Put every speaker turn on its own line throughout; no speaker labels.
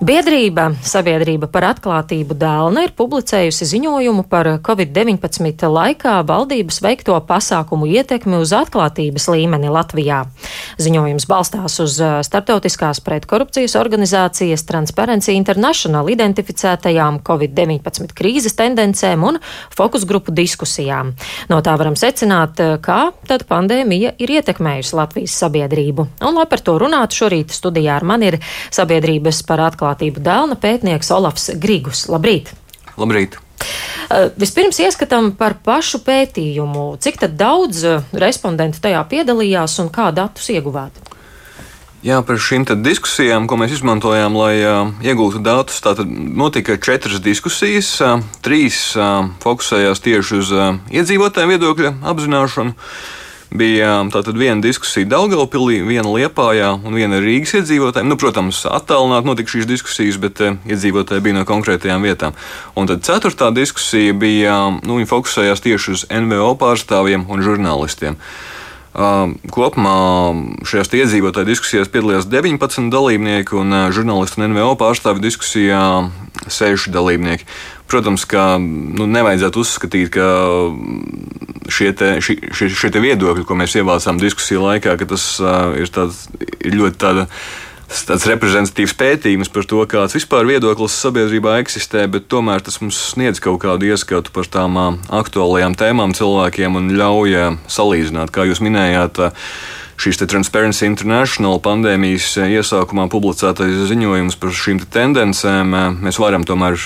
Biedrība Sabiedrība par atklātību Dēlna ir publicējusi ziņojumu par Covid-19 laikā valdības veikto pasākumu ietekmi uz atklātības līmeni Latvijā. Ziņojums balstās uz uh, starptautiskās pretkorupcijas organizācijas Transparency International identificētajām Covid-19 krīzes tendencēm un fokus grupu diskusijām. No tā varam secināt, uh, kā tad pandēmija ir ietekmējusi Latvijas sabiedrību. Un, lai par to runātu, šorīt studijā ar mani ir Sabiedrības par atklātību atklātību dēlna pētnieks Olafs Grigus. Labrīt!
Labrīt!
Uh, vispirms ieskatām par pašu pētījumu. Cik daudz uh, respondentu tajā piedalījās un kā datus ieguvāt?
Jā, par šīm diskusijām, ko mēs izmantojām, lai uh, iegūtu datus, tātad notika četras diskusijas. Uh, trīs uh, fokusējās tieši uz uh, iedzīvotāju viedokļa apzināšanu. Uh, bija tātad viena diskusija Daugaupilī, viena Liepājā un viena Rīgas iedzīvotājiem. Nu, protams, attālināti notika šīs diskusijas, bet eh, iedzīvotāji bija no konkrētajām vietām. Un tad ceturtā diskusija bija, nu, viņi fokusējās tieši uz NVO pārstāvjiem un žurnālistiem. Uh, kopumā šajās iedzīvotāju diskusijās piedalījās 19 dalībnieki, un uh, žurnālistu un NVO pārstāvju diskusijā 6 dalībnieki. Protams, ka nu, nevajadzētu uzskatīt, ka šie, te, šie, šie, šie te viedokļi, ko mēs ievācām diskusiju laikā, tas uh, ir, tāds, ir ļoti tāda tāds reprezentatīvs pētījums par to, kāds vispār viedoklis sabiedrībā eksistē, bet tomēr tas mums sniedz kaut kādu ieskatu par tām aktuālajām tēmām cilvēkiem un ļauj salīdzināt, kā jūs minējāt šīs Transparency International pandēmijas iesākumā publicētais ziņojums par šīm te tendencēm, mēs varam tomēr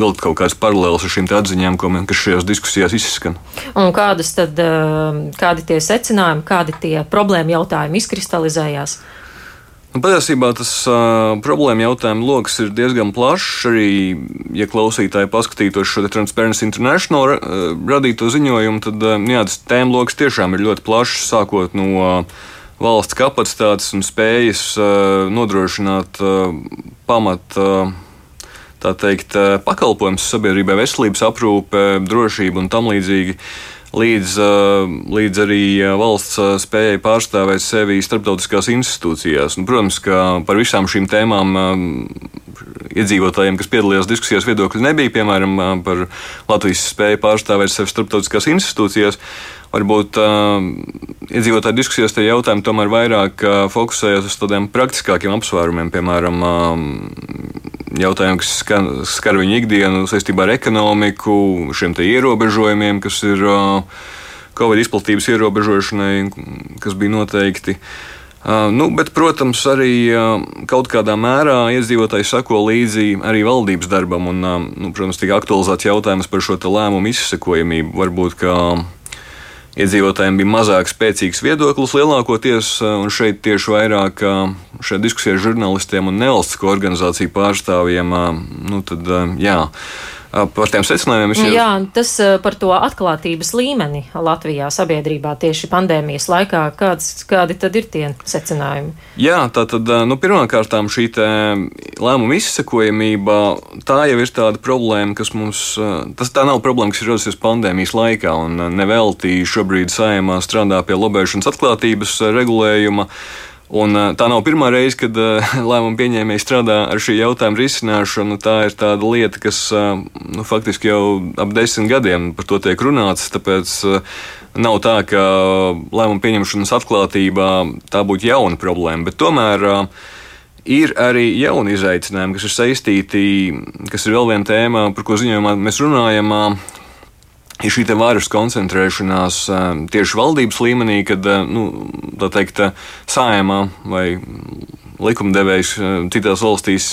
vilkt kaut kādas paralēlas ar šīm atziņām, kas šajās diskusijās izskan.
Un kādas tad, kādi tie secinājumi, kādi tie problēma jautājumi izkristalizējās?
Nu, patiesībā tas uh, problēma jautājuma lokus ir diezgan plašs. Arī, ja klausītāji paskatītos šo Transparency International ra uh, radīto ziņojumu, tad uh, jā, tas tēma lokus tiešām ir ļoti plašs, sākot no uh, valsts kapacitātes un spējas uh, nodrošināt uh, pamat. Uh, Tā teikt, pakalpojums sabiedrībai, veselības aprūpe, drošība un tam līdzīgi. Līdz, līdz arī valsts spējai pārstāvēt sevi starptautiskās institūcijās. Un, protams, ka par visām šīm tēmām iedzīvotājiem, kas piedalījās diskusijās, viedokļi nebija, piemēram, par Latvijas spēju pārstāvēt sevi starptautiskās institūcijās. Varbūt uh, iedzīvotāju diskusijās tie jautājumi tomēr vairāk uh, fokusējas uz tādiem praktiskākiem apsvērumiem, piemēram, uh, jautājumi, kas skar, skar viņu ikdienu saistībā ar ekonomiku, šiem ierobežojumiem, kas ir Covid izplatības ierobežošanai, kas bija noteikti. Nu, bet, protams, arī kaut kādā mērā iedzīvotāji sako līdzi arī valdības darbam. Un, nu, protams, tika aktualizēts jautājums par šo lēmumu izsekojamību. Varbūt, ka iedzīvotājiem bija mazāk spēcīgs viedoklis lielākoties, eh, un šeit tieši vairāk eh, šajā diskusijā ar žurnālistiem un nevalstisko organizāciju pārstāvjiem. Eh, nu, tad, jā, par tiem secinājumiem.
Jau... Jā, tas par to atklātības līmeni Latvijā sabiedrībā tieši pandēmijas laikā. Kāds, kādi tad ir tie secinājumi?
Jā, tā tad nu, pirmkārt šī lēmuma izsekojamība, tā jau ir tāda problēma, kas mums, tas tā nav problēma, kas ir radusies pandēmijas laikā, un nevelti šobrīd saimā strādā pie lobēšanas atklātības regulējuma. Un, tā nav pirmā reize, kad lēmumu pieņēmēji strādā ar šī jautājuma risināšanu. Tā ir tāda lieta, kas nu, faktiski jau ap desmit gadiem par to tiek runāts. Tāpēc nav tā, ka lēmumu pieņemšanas atklātībā tā būtu jauna problēma. Bet tomēr ir arī jauni izaicinājumi, kas ir saistīti, kas ir vēl viena tēma, par ko ziņojumā mēs runājam ir šī varas koncentrēšanās tieši valdības līmenī, kad nu, teikt, sājumā vai likumdevējs citās valstīs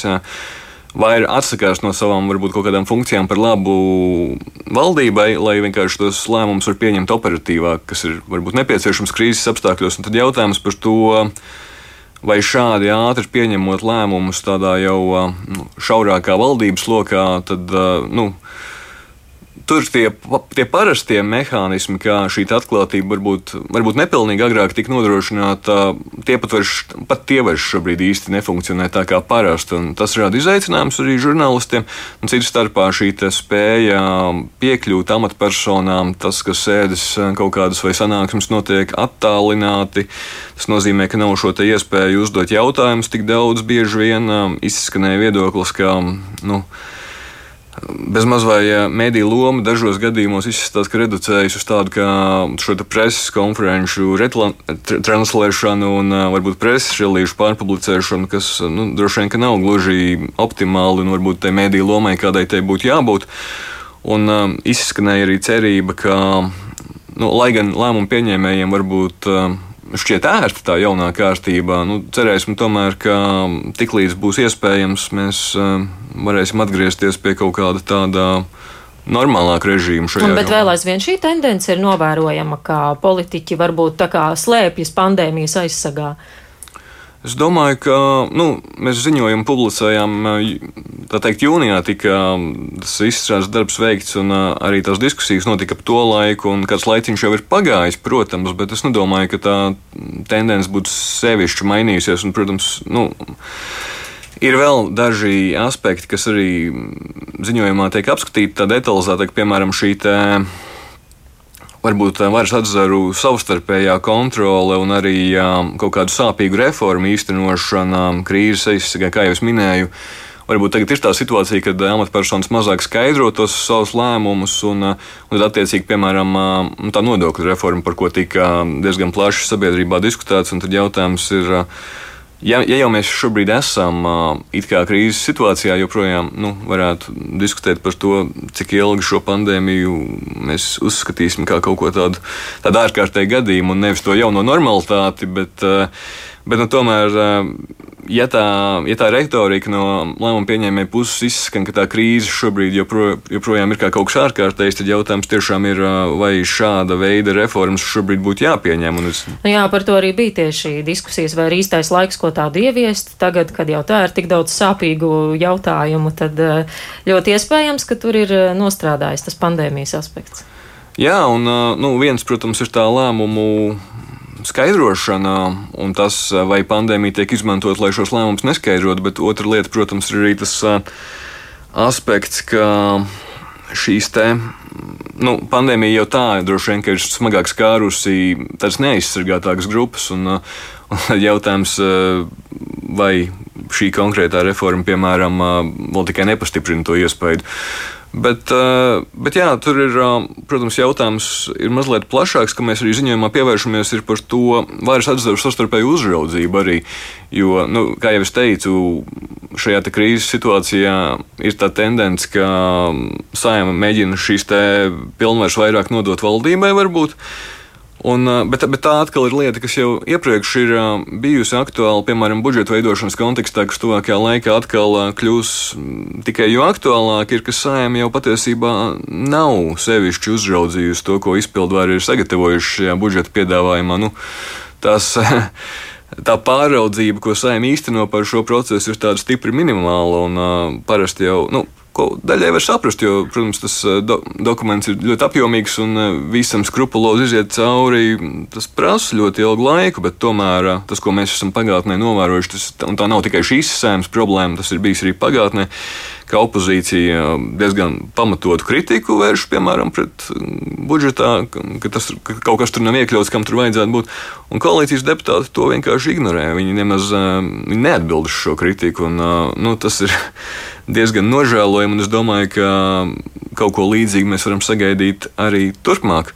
vai atsakās no savām varbūt kaut kādām funkcijām par labu valdībai, lai vienkārši tos lēmumus var pieņemt operatīvāk, kas ir varbūt nepieciešams krīzes apstākļos. Un tad jautājums par to, vai šādi ātri pieņemot lēmumus tādā jau nu, šaurākā valdības lokā, tad nu, tur tie, tie parastie mehānismi, kā šī atklātība varbūt, varbūt nepilnīgi agrāk tika nodrošināta, tie pat, vairs, pat tie vairs šobrīd īsti nefunkcionē tā kā parasti. Tas rada izaicinājumus arī žurnālistiem. Un citas starpā šī spēja piekļūt amatpersonām, tas, ka sēdes kaut kādas vai sanāksmes notiek attālināti, tas nozīmē, ka nav šo iespēju uzdot jautājumus tik daudz. Bieži vien izskanēja viedoklis, ka. Nu, Bezmaz vai mediju loma dažos gadījumos izskatās, ka reducējas uz tādu kā šo preses konferenču translēšanu un varbūt preses relīžu pārpublicēšanu, kas nu, droši vien nav gluži optimāli un varbūt tai mediju lomai kādai tai būtu jābūt. Un um, izskanēja arī cerība, ka, nu, lai gan lēmumu pieņēmējiem varbūt uh, šķiet ērta tā jaunā kārtība. Nu, cerēsim tomēr, ka tiklīdz būs iespējams, mēs uh, varēsim atgriezties pie kaut kāda tāda normālāka režīma šajā
Bet vēl aizvien šī tendence ir novērojama, ka politiķi varbūt tā kā slēpjas pandēmijas aizsargā.
Es domāju, ka nu, mēs ziņojumu publicējām, tā teikt, jūnijā tika tas izstrādes darbs veikts, un arī tās diskusijas notika ap to laiku, un kāds laiciņš jau ir pagājis, protams, bet es nedomāju, ka tā tendence būtu sevišķi mainījusies, un, protams, nu, Ir vēl daži aspekti, kas arī ziņojumā tiek apskatīti tā detalizētāk, piemēram, šī tā varbūt varas atzaru savstarpējā kontrole un arī kaut kādu sāpīgu reformu īstenošana krīzes aizsargā, kā jau es minēju. Varbūt tagad ir tā situācija, kad amatpersonas mazāk skaidro tos savus lēmumus, un, un tad, attiecīgi, piemēram, tā nodokļu reforma, par ko tika diezgan plaši sabiedrībā diskutēts, un tad jautājums ir Ja, ja jau mēs šobrīd esam krīzes situācijā, joprojām nu, varētu diskutēt par to, cik ilgi šo pandēmiju mēs uzskatīsim kā kaut ko tādu, tādu ārkārtēju gadījumu, un nevis to jauno normalitāti, bet, bet nu, tomēr ja tā, ja tā retorika no lēmuma pieņēmēja puses izskan, ka tā krīze šobrīd jopro, joprojām ir kā kaut kas ārkārtējs, tad jautājums tiešām ir, vai šāda veida reformas šobrīd būtu jāpieņem. Es...
Nu jā, par to arī bija tieši diskusijas, vai ir īstais laiks, ko tādu ieviest. Tagad, kad jau tā ir tik daudz sāpīgu jautājumu, tad ļoti iespējams, ka tur ir nostrādājis tas pandēmijas aspekts.
Jā, un nu, viens, protams, ir tā lēmumu skaidrošana un tas, vai pandēmija tiek izmantot, lai šos lēmumus neskaidrotu, bet otra lieta, protams, ir arī tas aspekts, ka šīs te. Nu, pandēmija jau tā droši vien ir smagāk skārusi tādas neaizsargātākas grupas. Un, un jautājums, vai šī konkrētā reforma, piemēram, vēl tikai nepastiprina to iespēju. Bet, eh, bet jā, tur ir, eh, protams, jautājums ir mazliet plašāks, ka mēs arī ziņojumā pievēršamies par to vairs atzīstu savstarpēju uzraudzību arī. Jo, nu, kā jau es teicu, šajā te krīzes situācijā ir tā tendence, ka saima mēģina šīs pilnvaras vairāk nodot valdībai varbūt. Un, bet, bet tā atkal ir lieta, kas jau iepriekš ir bijusi aktuāla, piemēram, budžeta veidošanas kontekstā, kas tuvākajā laikā atkal kļūs tikai jo aktuālāk, ir, ka sājuma jau patiesībā nav sevišķi uzraudzījusi to, ko izpildvaru ir sagatavojuši šajā budžeta piedāvājumā. Nu, tās, tā pāraudzība, ko saimnieks īsteno par šo procesu, ir tāda stipri minimāla. Un, uh, parasti jau nu, ko daļai var saprast, jo, protams, tas eh, do, dokuments ir ļoti apjomīgs un eh, visam skrupulozi iziet cauri. Tas prasa ļoti ilgu laiku, bet tomēr eh, tas, ko mēs esam pagātnē novērojuši, tas, tā nav tikai šīs sēmas problēma, tas ir bijis arī pagātnē ka opozīcija diezgan pamatotu kritiku vērš, piemēram, pret budžetā, ka, tas, ka kaut kas tur nav iekļauts, kam tur vajadzētu būt. Un koalīcijas deputāti to vienkārši ignorē. Viņi nemaz viņi neatbild uz šo kritiku. Un, nu, tas ir diezgan nožēlojami, un es domāju, ka kaut ko līdzīgu mēs varam sagaidīt arī turpmāk.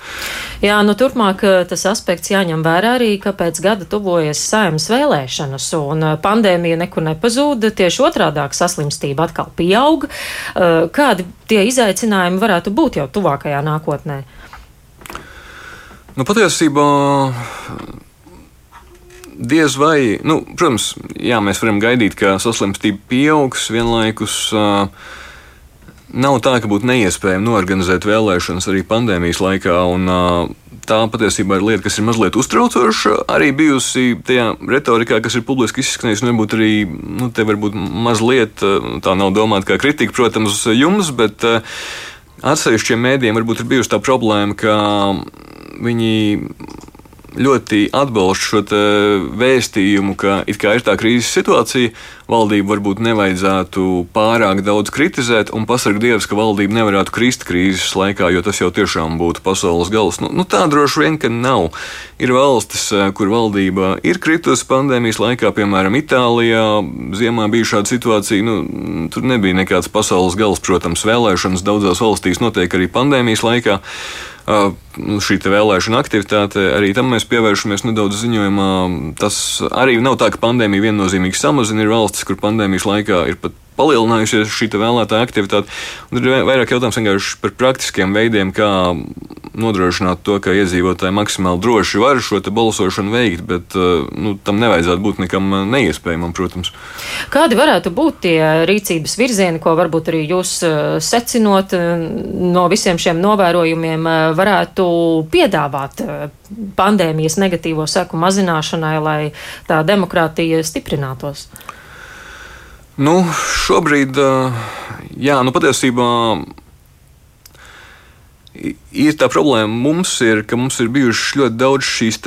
Jā, nu turpmāk tas aspekts jāņem vērā arī, ka pēc gada tuvojas saimnes vēlēšanas, un pandēmija nekur nepazūda, tieši otrādāk saslimstība atkal pieaug. Kādi tie izaicinājumi varētu būt jau tuvākajā nākotnē?
Nu, patiesībā diez vai, nu, protams, jā, mēs varam gaidīt, ka saslimstība pieaugs vienlaikus. Uh, Nav tā, ka būtu neiespējami norganizēt vēlēšanas arī pandēmijas laikā, un tā patiesībā ir lieta, kas ir mazliet uztraucoša. Arī bijusi tajā retorikā, kas ir publiski izskanējusi, varbūt arī nu, te varbūt mazliet tā nav domāta kā kritika, protams, jums, bet atsevišķiem mēdījiem varbūt ir bijusi tā problēma, ka viņi ļoti atbalstu šo vēstījumu, ka it kā ir tā krīzes situācija, valdību varbūt nevajadzētu pārāk daudz kritizēt un pasargt Dievs, ka valdība nevarētu krist krīzes laikā, jo tas jau tiešām būtu pasaules gals. Nu, nu, tā droši vien, ka nav. Ir valstis, kur valdība ir kritusi pandēmijas laikā, piemēram, Itālijā. Ziemā bija šāda situācija, nu, tur nebija nekāds pasaules gals, protams, vēlēšanas daudzās valstīs notiek arī pandēmijas laikā. Nu, šī vēlēšana aktivitāte, arī tam mēs pievēršamies nedaudz ziņojumā. Tas arī nav tā, ka pandēmija viennozīmīgi samazina. Ir valstis, kur pandēmijas laikā ir pat palielinājusies šī vēlētāja aktivitāte. Un ir vairāk jautājums vienkārši par praktiskiem veidiem, kā nodrošināt to, ka iedzīvotāji maksimāli droši var šo balsošanu veikt, bet uh, nu, tam nevajadzētu būt nekam neiespējamam, protams.
Kādi varētu būt tie rīcības virzieni, ko varbūt arī jūs uh, secinot no visiem šiem novērojumiem, varētu piedāvāt pandēmijas negatīvo seku mazināšanai, lai tā demokrātija stiprinātos?
Nu, šobrīd, jā, nu patiesībā ir tā problēma mums, ir, ka mums ir bijušas ļoti daudz šīs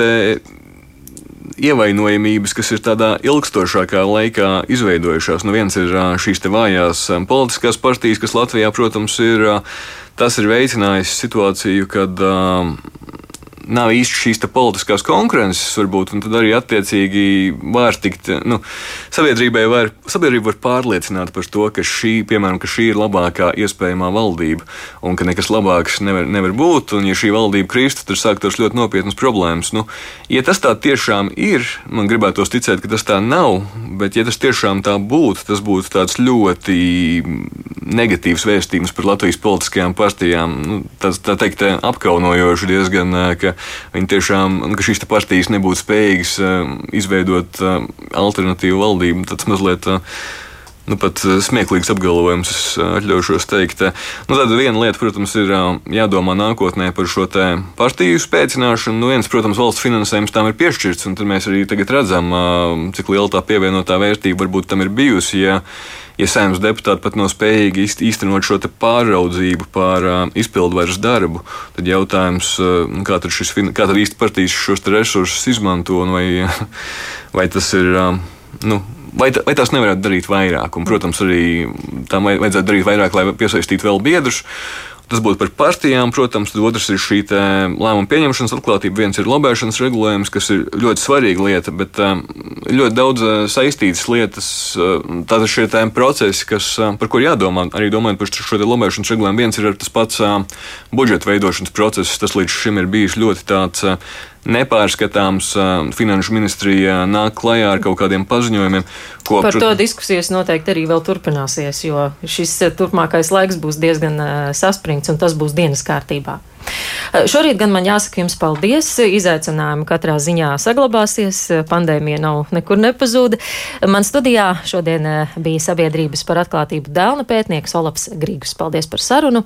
ievainojamības, kas ir tādā ilgstošākā laikā izveidojušās. Nu, viens ir šīs vājās politiskās partijas, kas Latvijā, protams, ir. Tas ir veicinājis situāciju, kad nav īsti šīs politiskās konkurences, varbūt, un tad arī attiecīgi var tikt, nu, sabiedrībai var, sabiedrība var pārliecināt par to, ka šī, piemēram, ka šī ir labākā iespējamā valdība, un ka nekas labāks nevar, nevar būt, un ja šī valdība kristu, tad sāktos ļoti nopietnas problēmas. Nu, ja tas tā tiešām ir, man gribētos ticēt, ka tas tā nav, bet ja tas tiešām tā būtu, tas būtu tāds ļoti negatīvs vēstījums par Latvijas politiskajām partijām. Nu, tas, tā teikt, apkaunojoši diezgan, ka ka tiešām, ka šīs partijas nebūtu spējīgas eh, izveidot eh, alternatīvu valdību. Tas mazliet eh, nu, pat smieklīgs apgalvojums, es atļaušos teikt. Nu, tad viena lieta, protams, ir jādomā nākotnē par šo partiju spēcināšanu. Nu, viens, protams, valsts finansējums tam ir piešķirts, un mēs arī tagad redzam, cik liela tā pievienotā vērtība varbūt tam ir bijusi. Ja, ja saimnes deputāti pat nav spējīgi īstenot šo pāraudzību pār uh, izpildvaras darbu, tad jautājums, uh, kā tad, šis, kā tad īsti partijas šos resursus izmanto un vai, vai tas ir. Uh, nu, Vai, tā, vai tās nevarētu darīt vairāk? Un, protams, arī tam vajadzētu darīt vairāk, lai piesaistītu vēl biedrus. Uh, Tas būtu par partijām, protams, otrs ir šī lēmuma pieņemšanas atklātība. Viens ir lobēšanas regulējums, kas ir ļoti svarīga lieta, bet um, ļoti daudz uh, saistītas lietas. Uh, tātad šie procesi, kas, uh, par kuriem jādomā, arī domājot par šo lobēšanas regulējumu, viens ir tas pats budžeta veidošanas process. Tas līdz šim ir bijis ļoti tāds nepārskatāms. Finanšu ministrija nāk klajā ar kaut kādiem paziņojumiem.
Ko, Par to diskusijas noteikti arī vēl turpināsies, jo šis turpmākais laiks būs diezgan saspringts un tas būs dienas kārtībā. Šorīt gan man jāsaka jums paldies. Izaicinājumi katrā ziņā saglabāsies. Pandēmija nav nekur nepazūda. Man studijā šodien bija sabiedrības par atklātību dēlna pētnieks Olaps Grīgus. Paldies par sarunu.